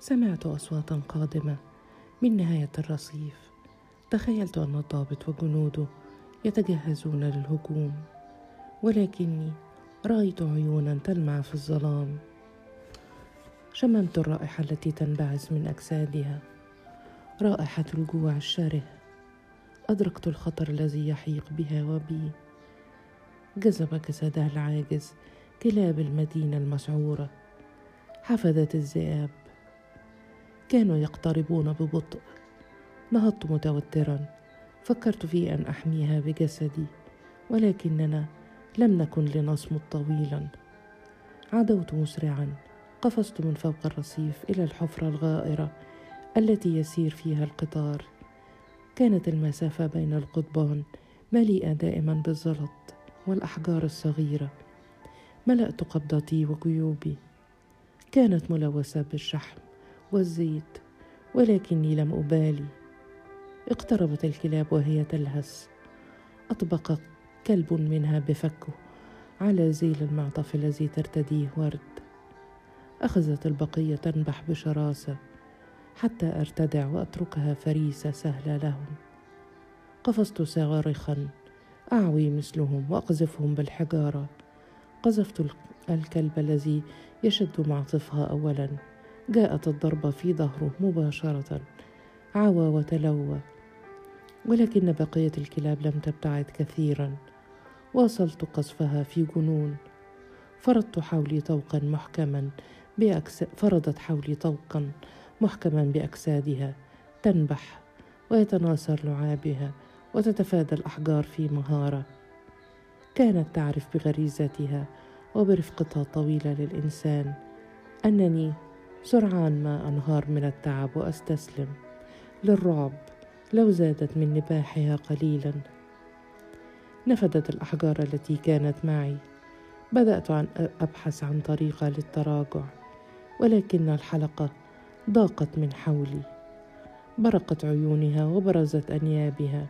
سمعت أصواتا قادمة من نهاية الرصيف. تخيلت أن الضابط وجنوده يتجهزون للهجوم ولكني رأيت عيونا تلمع في الظلام. شممت الرائحة التي تنبعث من أجسادها. رائحة الجوع الشره. أدركت الخطر الذي يحيق بها وبي. جذب جسدها العاجز كلاب المدينة المسعورة حفدت الذئاب. كانوا يقتربون ببطء. نهضت متوترا. فكرت في أن أحميها بجسدي ولكننا لم نكن لنصمت طويلا. عدوت مسرعا. قفزت من فوق الرصيف إلى الحفرة الغائرة التي يسير فيها القطار. كانت المسافة بين القضبان مليئة دائما بالزلط والأحجار الصغيرة. ملأت قبضتي وجيوبي كانت ملوثة بالشحم. والزيت ولكني لم أبالي. اقتربت الكلاب وهي تلهث أطبق كلب منها بفكه على زيل المعطف الذي ترتديه ورد. أخذت البقية تنبح بشراسه حتى أرتدع وأتركها فريسة سهله لهم. قفزت صارخا أعوي مثلهم وأقذفهم بالحجارة. قذفت الكلب الذي يشد معطفها اولا. جاءت الضربة في ظهره مباشرة. عوى وتلوى. ولكن بقية الكلاب لم تبتعد كثيرا. واصلت قصفها في جنون. فرضت حولي طوقا محكما بأكس... فرضت حولي طوقا محكما بأجسادها. تنبح ويتناثر لعابها وتتفادى الأحجار في مهارة. كانت تعرف بغريزتها وبرفقتها الطويلة للإنسان. أنني سرعان ما أنهار من التعب وأستسلم للرعب لو زادت من نباحها قليلا. نفدت الأحجار التي كانت معي. بدأت عن أبحث عن طريقة للتراجع ولكن الحلقة ضاقت من حولي. برقت عيونها وبرزت أنيابها.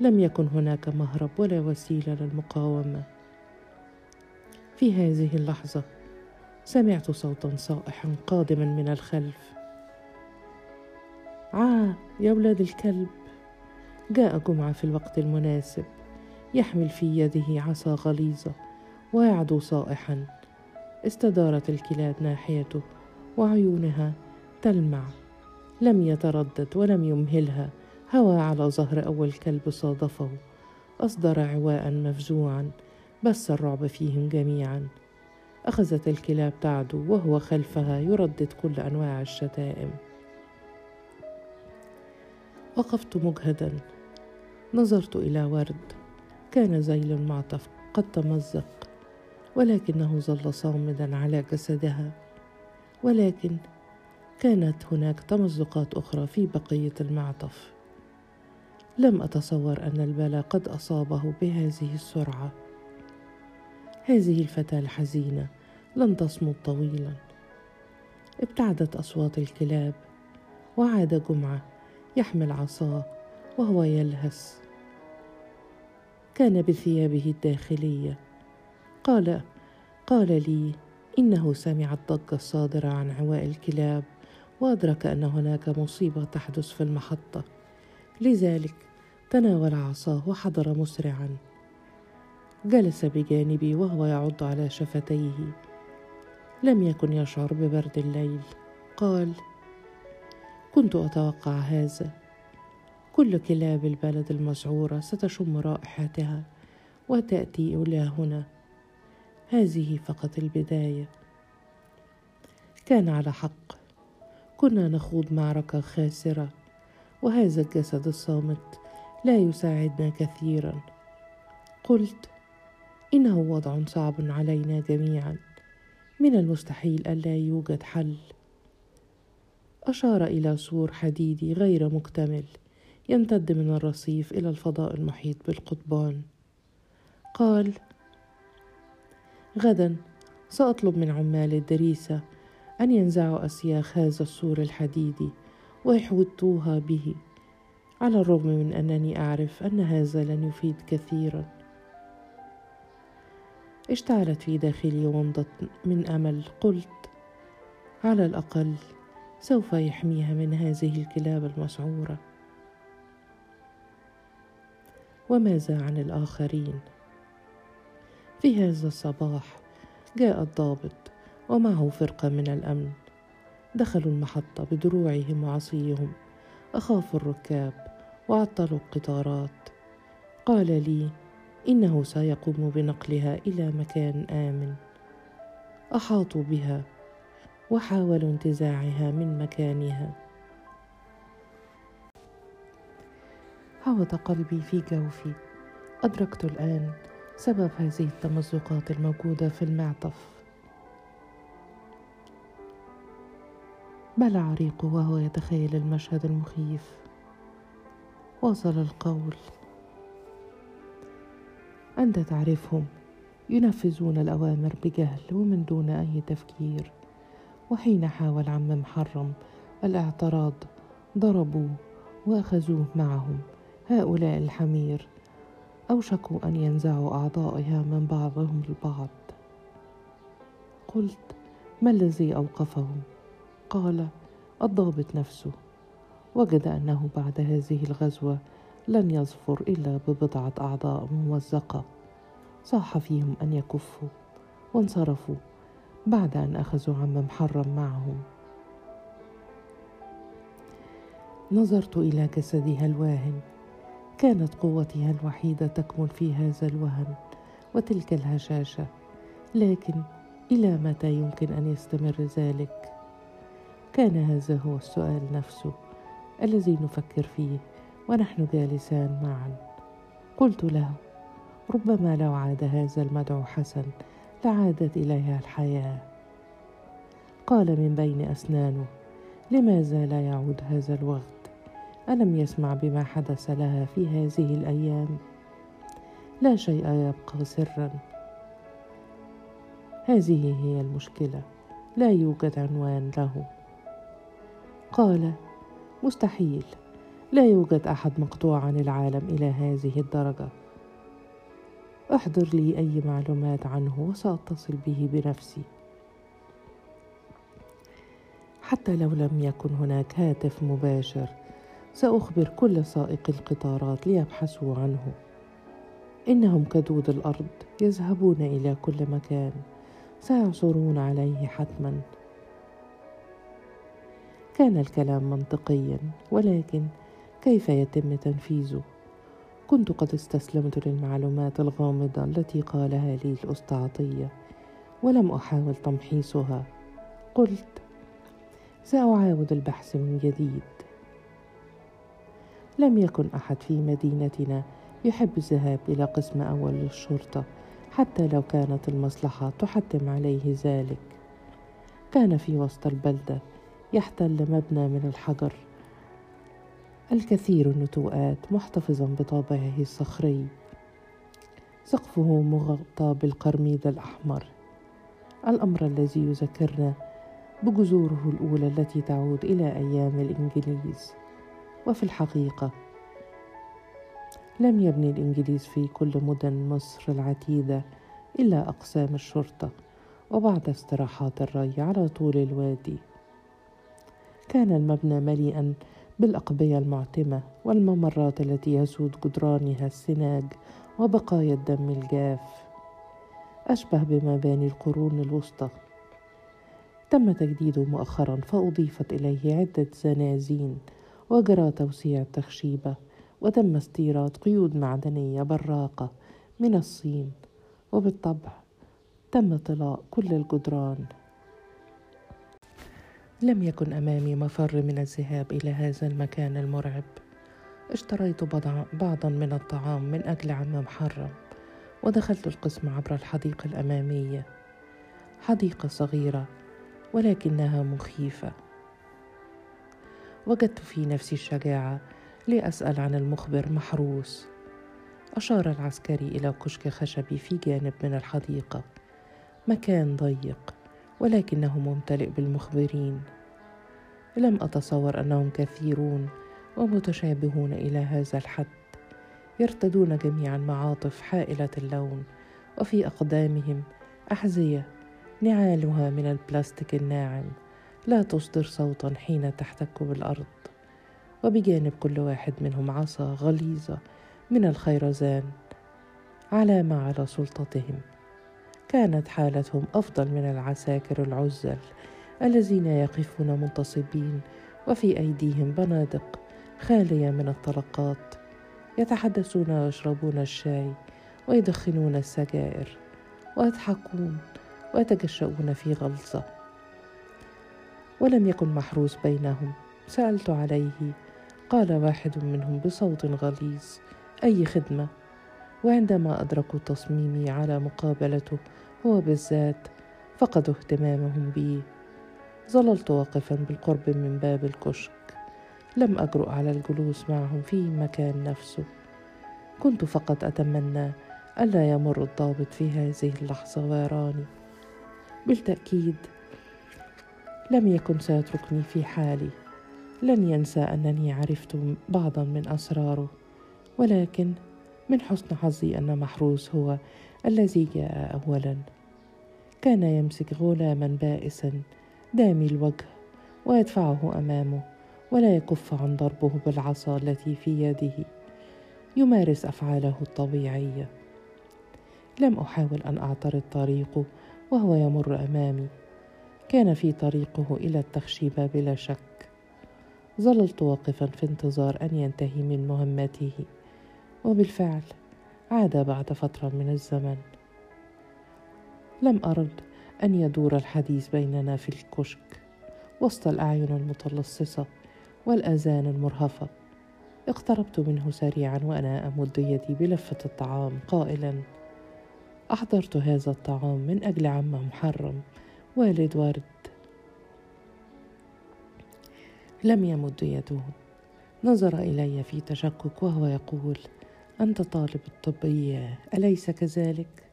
لم يكن هناك مهرب ولا وسيلة للمقاومة. في هذه اللحظة سمعت صوتا صائحا قادما من الخلف. عا يا ولاد الكلب جاء جمعة في الوقت المناسب يحمل في يده عصا غليظة ويعدو صائحا. استدارت الكلاب ناحيته وعيونها تلمع. لم يتردد ولم يمهلها هوى على ظهر أول كلب صادفه. أصدر عواء مفزوعا بث الرعب فيهم جميعا. أخذت الكلاب تعدو وهو خلفها يردد كل أنواع الشتائم. وقفت مجهدا. نظرت إلى ورد. كان زيل المعطف قد تمزق ولكنه ظل صامدا على جسدها. ولكن كانت هناك تمزقات أخرى في بقية المعطف. لم أتصور أن البلاء قد أصابه بهذه السرعة. هذه الفتاة الحزينة لن تصمت طويلا. ابتعدت أصوات الكلاب وعاد جمعة يحمل عصاه وهو يلهث كان بثيابه الداخلية. قال قال لي إنه سمع الضجة الصادرة عن عواء الكلاب وأدرك أن هناك مصيبة تحدث في المحطة. لذلك تناول عصاه وحضر مسرعا. جلس بجانبي وهو يعض على شفتيه. لم يكن يشعر ببرد الليل. قال كنت أتوقع هذا. كل كلاب البلد المسعوره ستشم رائحتها وتأتي إلى هنا. هذه فقط البداية. كان على حق. كنا نخوض معركة خاسرة وهذا الجسد الصامت لا يساعدنا كثيرا. قلت إنه وضع صعب علينا جميعا. من المستحيل ألا يوجد حل. أشار إلى سور حديدي غير مكتمل يمتد من الرصيف إلى الفضاء المحيط بالقضبان. قال غدا سأطلب من عمال الدريسة أن ينزعوا أسياخ هذا السور الحديدي ويحوطوها به على الرغم من أنني أعرف أن هذا لن يفيد كثيرا. اشتعلت في داخلي ومضة من أمل. قلت على الأقل سوف يحميها من هذه الكلاب المسعوره وماذا عن الآخرين. في هذا الصباح جاء الضابط ومعه فرقة من الأمن. دخلوا المحطة بدروعهم وعصيهم. أخافوا الركاب وعطلوا القطارات. قال لي إنه سيقوم بنقلها إلى مكان آمن. أحاطوا بها وحاولوا انتزاعها من مكانها. هبط قلبي في جوفي. أدركت الآن سبب هذه التمزقات الموجودة في المعطف. بلع ريقه وهو يتخيل المشهد المخيف. واصل القول. أنت تعرفهم ينفذون الأوامر بجهل ومن دون أي تفكير. وحين حاول عم محرم الإعتراض ضربوه وأخذوه معهم. هؤلاء الحمير أوشكوا أن ينزعوا أعضائها من بعضهم البعض. قلت ما الذي أوقفهم؟ قال الضابط نفسه. وجد أنه بعد هذه الغزوة لن يظفر إلا ببضعة أعضاء ممزقة. صاح فيهم أن يكفوا وانصرفوا بعد أن أخذوا عم محرم معهم. نظرت إلى جسدها الواهن. كانت قوتها الوحيدة تكمن في هذا الوهن وتلك الهشاشة لكن إلى متى يمكن أن يستمر ذلك؟ كان هذا هو السؤال نفسه الذي نفكر فيه. ونحن جالسان معا. قلت له ربما لو عاد هذا المدعو حسن لعادت إليها الحياة. قال من بين أسنانه لماذا لا يعود هذا الوقت؟ ألم يسمع بما حدث لها في هذه الأيام؟ لا شيء يبقى سرا. هذه هي المشكلة لا يوجد عنوان له. قال مستحيل. لا يوجد أحد مقطوع عن العالم إلى هذه الدرجة. أحضر لي أي معلومات عنه وسأتصل به بنفسي. حتى لو لم يكن هناك هاتف مباشر سأخبر كل سائقي القطارات ليبحثوا عنه. إنهم كدود الأرض يذهبون إلى كل مكان سيعثرون عليه حتما. كان الكلام منطقيا ولكن كيف يتم تنفيذه؟ كنت قد استسلمت للمعلومات الغامضة التي قالها لي الاسطى عطيه ولم أحاول تمحيصها. قلت سأعاود البحث من جديد. لم يكن أحد في مدينتنا يحب الذهاب إلى قسم أول للشرطة حتى لو كانت المصلحة تحتم عليه ذلك. كان في وسط البلدة يحتل مبنى من الحجر. الكثير النتوءات محتفظا بطابعه الصخري. سقفه مغطى بالقرميد الأحمر. الأمر الذي يذكرنا بجذوره الأولى التي تعود إلى أيام الإنجليز. وفي الحقيقة لم يبني الإنجليز في كل مدن مصر العتيدة إلا أقسام الشرطة وبعض استراحات الري على طول الوادي. كان المبنى مليئا بالأقبية المعتمة والممرات التي يسود جدرانها السناج وبقايا الدم الجاف. أشبه بمباني القرون الوسطى. تم تجديده مؤخرا فأضيفت إليه عدة زنازين وجرى توسيع التخشيبة وتم استيراد قيود معدنية براقة من الصين. وبالطبع تم طلاء كل الجدران. لم يكن أمامي مفر من الذهاب إلى هذا المكان المرعب. اشتريت بعضا من الطعام من أجل عم محرم ودخلت القسم عبر الحديقة الأمامية. حديقة صغيرة ولكنها مخيفة. وجدت في نفسي الشجاعة لأسأل عن المخبر محروس. أشار العسكري إلى كشك خشبي في جانب من الحديقة. مكان ضيق ولكنه ممتلئ بالمخبرين. لم أتصور أنهم كثيرون ومتشابهون إلى هذا الحد يرتدون جميعا معاطف حائلة اللون وفي أقدامهم أحذية نعالها من البلاستيك الناعم لا تصدر صوتا حين تحتك بالأرض. وبجانب كل واحد منهم عصا غليظة من الخيرزان علامة على سلطتهم. كانت حالتهم أفضل من العساكر العزل الذين يقفون منتصبين وفي أيديهم بنادق خالية من الطلقات. يتحدثون ويشربون الشاي ويدخنون السجائر ويضحكون ويتجشؤون في غلظة. ولم يكن محروس بينهم. سألت عليه. قال واحد منهم بصوت غليظ. أي خدمة؟ وعندما أدركوا تصميمي على مقابلته هو بالذات فقدوا اهتمامهم بي. ظللت واقفا بالقرب من باب الكشك. لم أجرؤ على الجلوس معهم في مكان نفسه. كنت فقط أتمنى ألا يمر الضابط في هذه اللحظة ويراني. بالتأكيد لم يكن سيتركني في حالي. لن ينسى أنني عرفت بعضا من أسراره. ولكن من حسن حظي أن محروس هو الذي جاء أولا. كان يمسك غلاما بائسا. دامي الوجه ويدفعه أمامه ولا يكف عن ضربه بالعصا التي في يده. يمارس أفعاله الطبيعية. لم أحاول أن أعترض طريقه وهو يمر أمامي. كان في طريقه إلى التخشيبة بلا شك. ظللت واقفا في انتظار أن ينتهي من مهمته. وبالفعل عاد بعد فترة من الزمن. لم أرد. أن يدور الحديث بيننا في الكشك وسط الأعين المتلصصة والآذان المرهفة. اقتربت منه سريعا وأنا أمد يدي بلفة الطعام قائلا أحضرت هذا الطعام من أجل عم محرم والد ورد. لم يمد يده. نظر إلي في تشكك وهو يقول أنت طالب الطبية أليس كذلك؟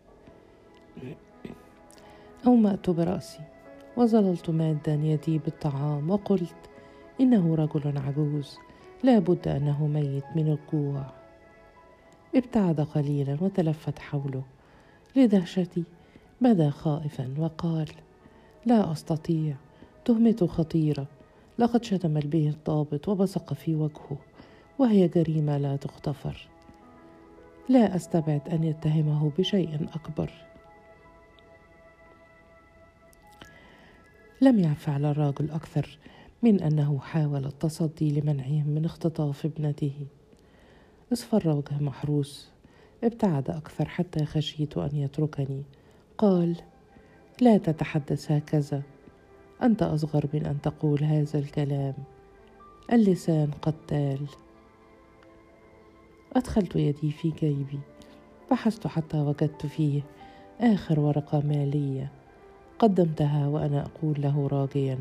أومأت برأسي وظللت مادا يدي بالطعام وقلت إنه رجل عجوز لا بد أنه ميت من الجوع. ابتعد قليلا وتلفت حوله. لدهشتي بدا خائفا وقال لا أستطيع تهمته خطيرة. لقد شتم به الضابط وبصق في وجهه وهي جريمة لا تغتفر. لا أستبعد أن يتهمه بشيء أكبر. لم يعف على الراجل أكثر من أنه حاول التصدي لمنعهم من اختطاف ابنته. اصفر وجه محروس ابتعد أكثر حتى خشيت أن يتركني. قال لا تتحدث هكذا. أنت أصغر من أن تقول هذا الكلام. اللسان قتال أدخلت يدي في جيبي. بحثت حتى وجدت فيه آخر ورقة مالية. قدمتها وأنا أقول له راجيا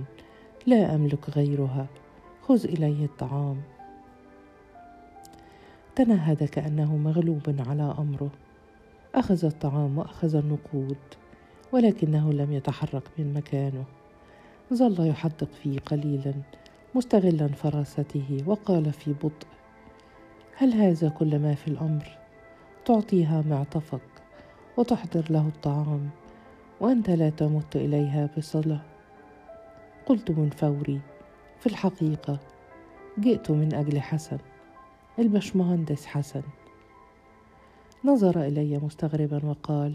لا أملك غيرها خذ إلي الطعام. تنهد كأنه مغلوب على أمره. أخذ الطعام وأخذ النقود ولكنه لم يتحرك من مكانه. ظل يحدق فيه قليلا مستغلا فراسته وقال في بطء هل هذا كل ما في الأمر؟ تعطيها معطفك وتحضر له الطعام. وأنت لا تمت إليها بصله قلت من فوري في الحقيقة جئت من أجل حسن البشمهندس حسن. نظر إلي مستغربا وقال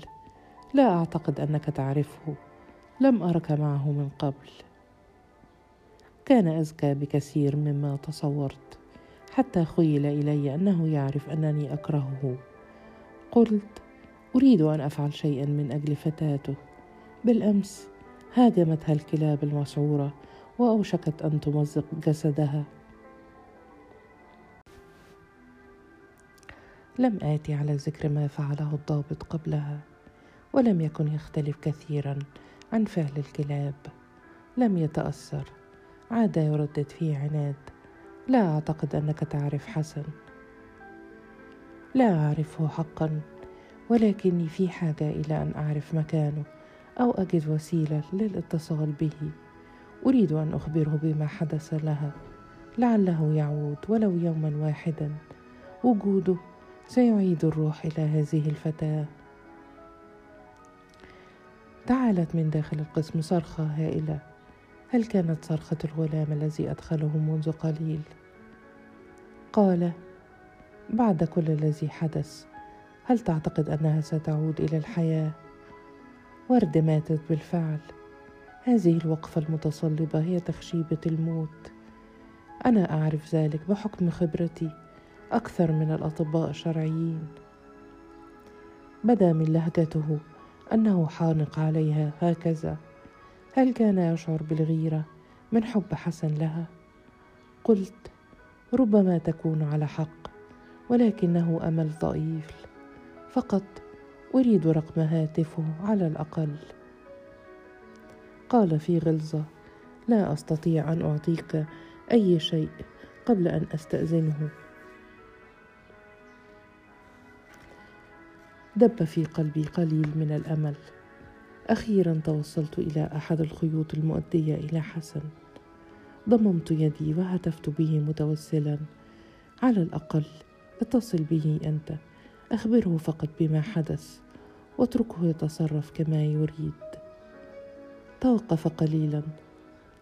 لا أعتقد أنك تعرفه لم أرك معه من قبل. كان اذكى بكثير مما تصورت حتى خيل إلي أنه يعرف أنني أكرهه. قلت أريد أن أفعل شيئا من أجل فتاته. بالأمس هاجمتها الكلاب المسعوره وأوشكت أن تمزق جسدها. لم آتي على ذكر ما فعله الضابط قبلها ولم يكن يختلف كثيرا عن فعل الكلاب. لم يتأثر عاد يردد في عناد. لا أعتقد أنك تعرف حسن. لا أعرفه حقا ولكني في حاجة إلى أن أعرف مكانه أو أجد وسيلة للاتصال به. أريد أن أخبره بما حدث لها. لعله يعود ولو يوما واحدا. وجوده سيعيد الروح إلى هذه الفتاة. تعالت من داخل القسم صرخة هائلة. هل كانت صرخة الغلام الذي أدخله منذ قليل؟ قال بعد كل الذي حدث هل تعتقد أنها ستعود إلى الحياة؟ ورد ماتت بالفعل. هذه الوقفة المتصلبة هي تخشيبة الموت. أنا أعرف ذلك بحكم خبرتي. أكثر من الأطباء الشرعيين. بدا من لهجته أنه حانق عليها هكذا. هل كان يشعر بالغيرة من حب حسن لها؟ قلت ربما تكون على حق ولكنه أمل ضئيل. فقط أريد رقم هاتفه على الأقل. قال في غلظة لا أستطيع أن أعطيك أي شيء قبل أن أستأذنه. دب في قلبي قليل من الأمل. أخيرا توصلت إلى أحد الخيوط المؤدية إلى حسن. ضممت يدي وهتفت به متوسلا. على الأقل اتصل به أنت. أخبره فقط بما حدث واتركه يتصرف كما يريد. توقف قليلا.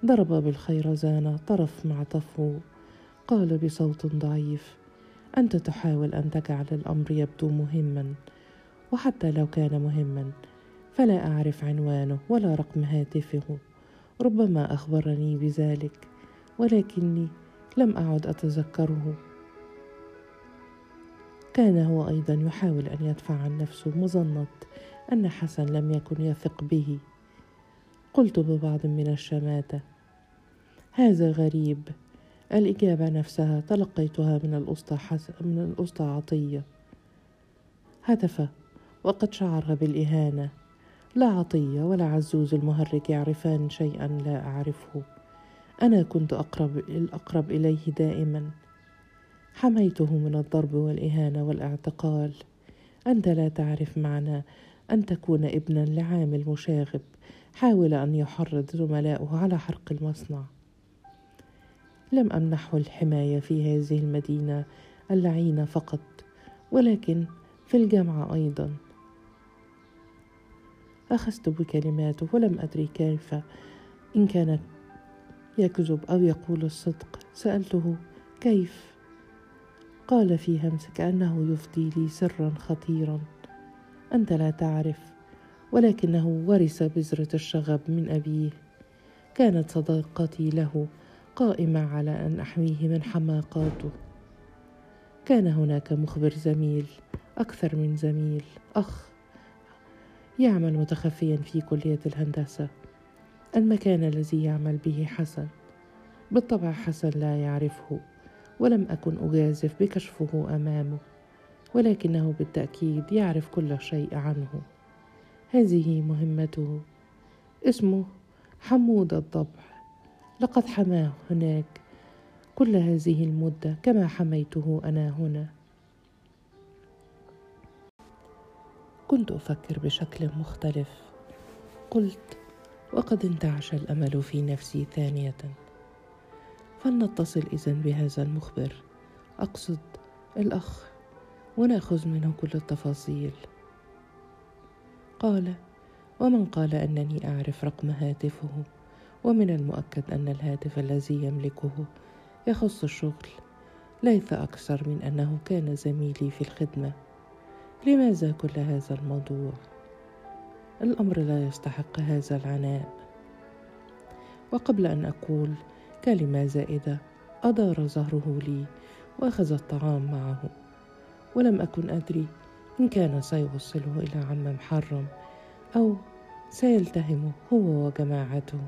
ضرب بالخيرزانه طرف مع طفو. قال بصوت ضعيف أنت تحاول أن تجعل الأمر يبدو مهما. وحتى لو كان مهما فلا أعرف عنوانه ولا رقم هاتفه. ربما أخبرني بذلك ولكني لم أعد أتذكره. كان هو أيضا يحاول أن يدفع عن نفسه مظنة أن حسن لم يكن يثق به. قلت ببعض من الشماتة هذا غريب. الإجابة نفسها تلقيتها من الأسطى حسن من الأسطى عطية. هتف وقد شعر بالإهانة. لا عطية ولا عزوز المهرج يعرفان شيئا لا أعرفه. أنا كنت أقرب الأقرب إليه دائما. حميته من الضرب والإهانة والاعتقال. أنت لا تعرف معنى أن تكون ابنا لعامل مشاغب حاول أن يحرض زملائه على حرق المصنع. لم أمنحه الحماية في هذه المدينة اللعينة فقط ولكن في الجامعة أيضا. أخذت بكلماته ولم أدري كيف. إن كان يكذب أو يقول الصدق سألته كيف؟ قال في همس كأنه يفضي لي سرا خطيرا. أنت لا تعرف ولكنه ورث بذرة الشغب من أبيه. كانت صداقتي له قائمة على أن أحميه من حماقاته. كان هناك مخبر زميل أكثر من زميل أخ يعمل متخفيا في كلية الهندسة. المكان الذي يعمل به حسن. بالطبع حسن لا يعرفه. ولم أكن أجازف بكشفه أمامه ولكنه بالتأكيد يعرف كل شيء عنه. هذه مهمته. اسمه حمود الضبع. لقد حماه هناك. كل هذه المدة كما حميته أنا هنا. كنت أفكر بشكل مختلف. قلت وقد انتعش الأمل في نفسي ثانية. فلنتصل إذا بهذا المخبر. أقصد الأخ. ونأخذ منه كل التفاصيل. قال ومن قال أنني أعرف رقم هاتفه؟ ومن المؤكد أن الهاتف الذي يملكه يخص الشغل. ليس أكثر من أنه كان زميلي في الخدمة. لماذا كل هذا الموضوع؟ الأمر لا يستحق هذا العناء. وقبل أن أقول كلمه زائده ادار ظهره لي وأخذ الطعام معه. ولم أكن أدري إن كان سيوصله إلى عم محرم أو سيلتهمه هو وجماعته.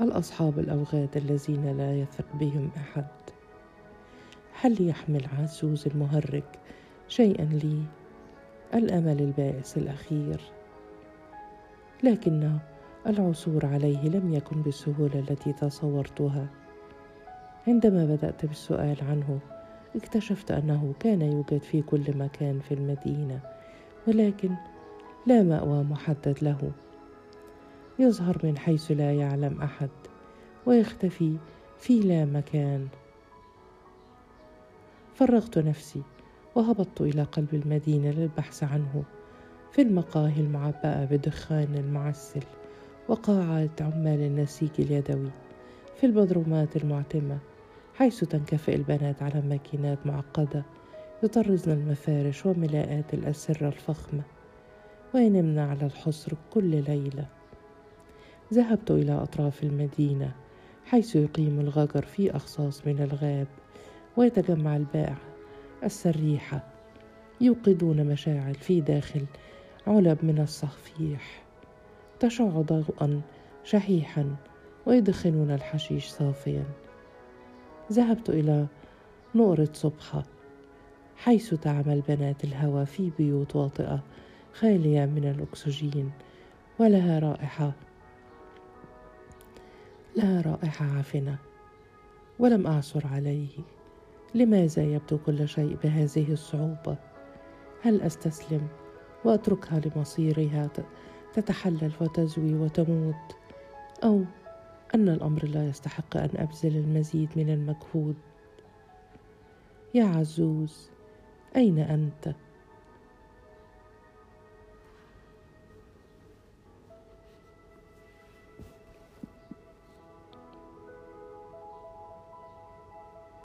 الأصحاب الأوغاد الذين لا يثق بهم أحد. هل يحمل عزوز المهرج شيئا لي؟ الأمل البائس الأخير. لكن العثور عليه لم يكن بالسهولة التي تصورتها. عندما بدأت بالسؤال عنه اكتشفت أنه كان يوجد في كل مكان في المدينة ولكن لا مأوى محدد له. يظهر من حيث لا يعلم أحد ويختفي في لا مكان. فرغت نفسي وهبطت إلى قلب المدينة للبحث عنه في المقاهي المعبأة بدخان المعسل. وقاعات عمال النسيج اليدوي في البدرومات المعتمة حيث تنكفئ البنات على ماكينات معقدة يطرزن المفارش وملاءات الأسرة الفخمة وينمن على الحصر كل ليلة. ذهبت إلى أطراف المدينة حيث يقيم الغجر في أخصاص من الغاب ويتجمع البائع السريحة يوقدون مشاعل في داخل علب من الصفيح. تشع ضوءا شحيحا ويدخنون الحشيش صافيا. ذهبت إلى نقرة صبحة حيث تعمل بنات الهوى في بيوت واطئة خالية من الأكسجين ولها رائحة لها رائحة عفنة ولم أعثر عليه. لماذا يبدو كل شيء بهذه الصعوبة؟ هل أستسلم وأتركها لمصيرها؟ تتحلل وتزوي وتموت أو أن الأمر لا يستحق أن أبذل المزيد من المجهود يا عزوز أين أنت؟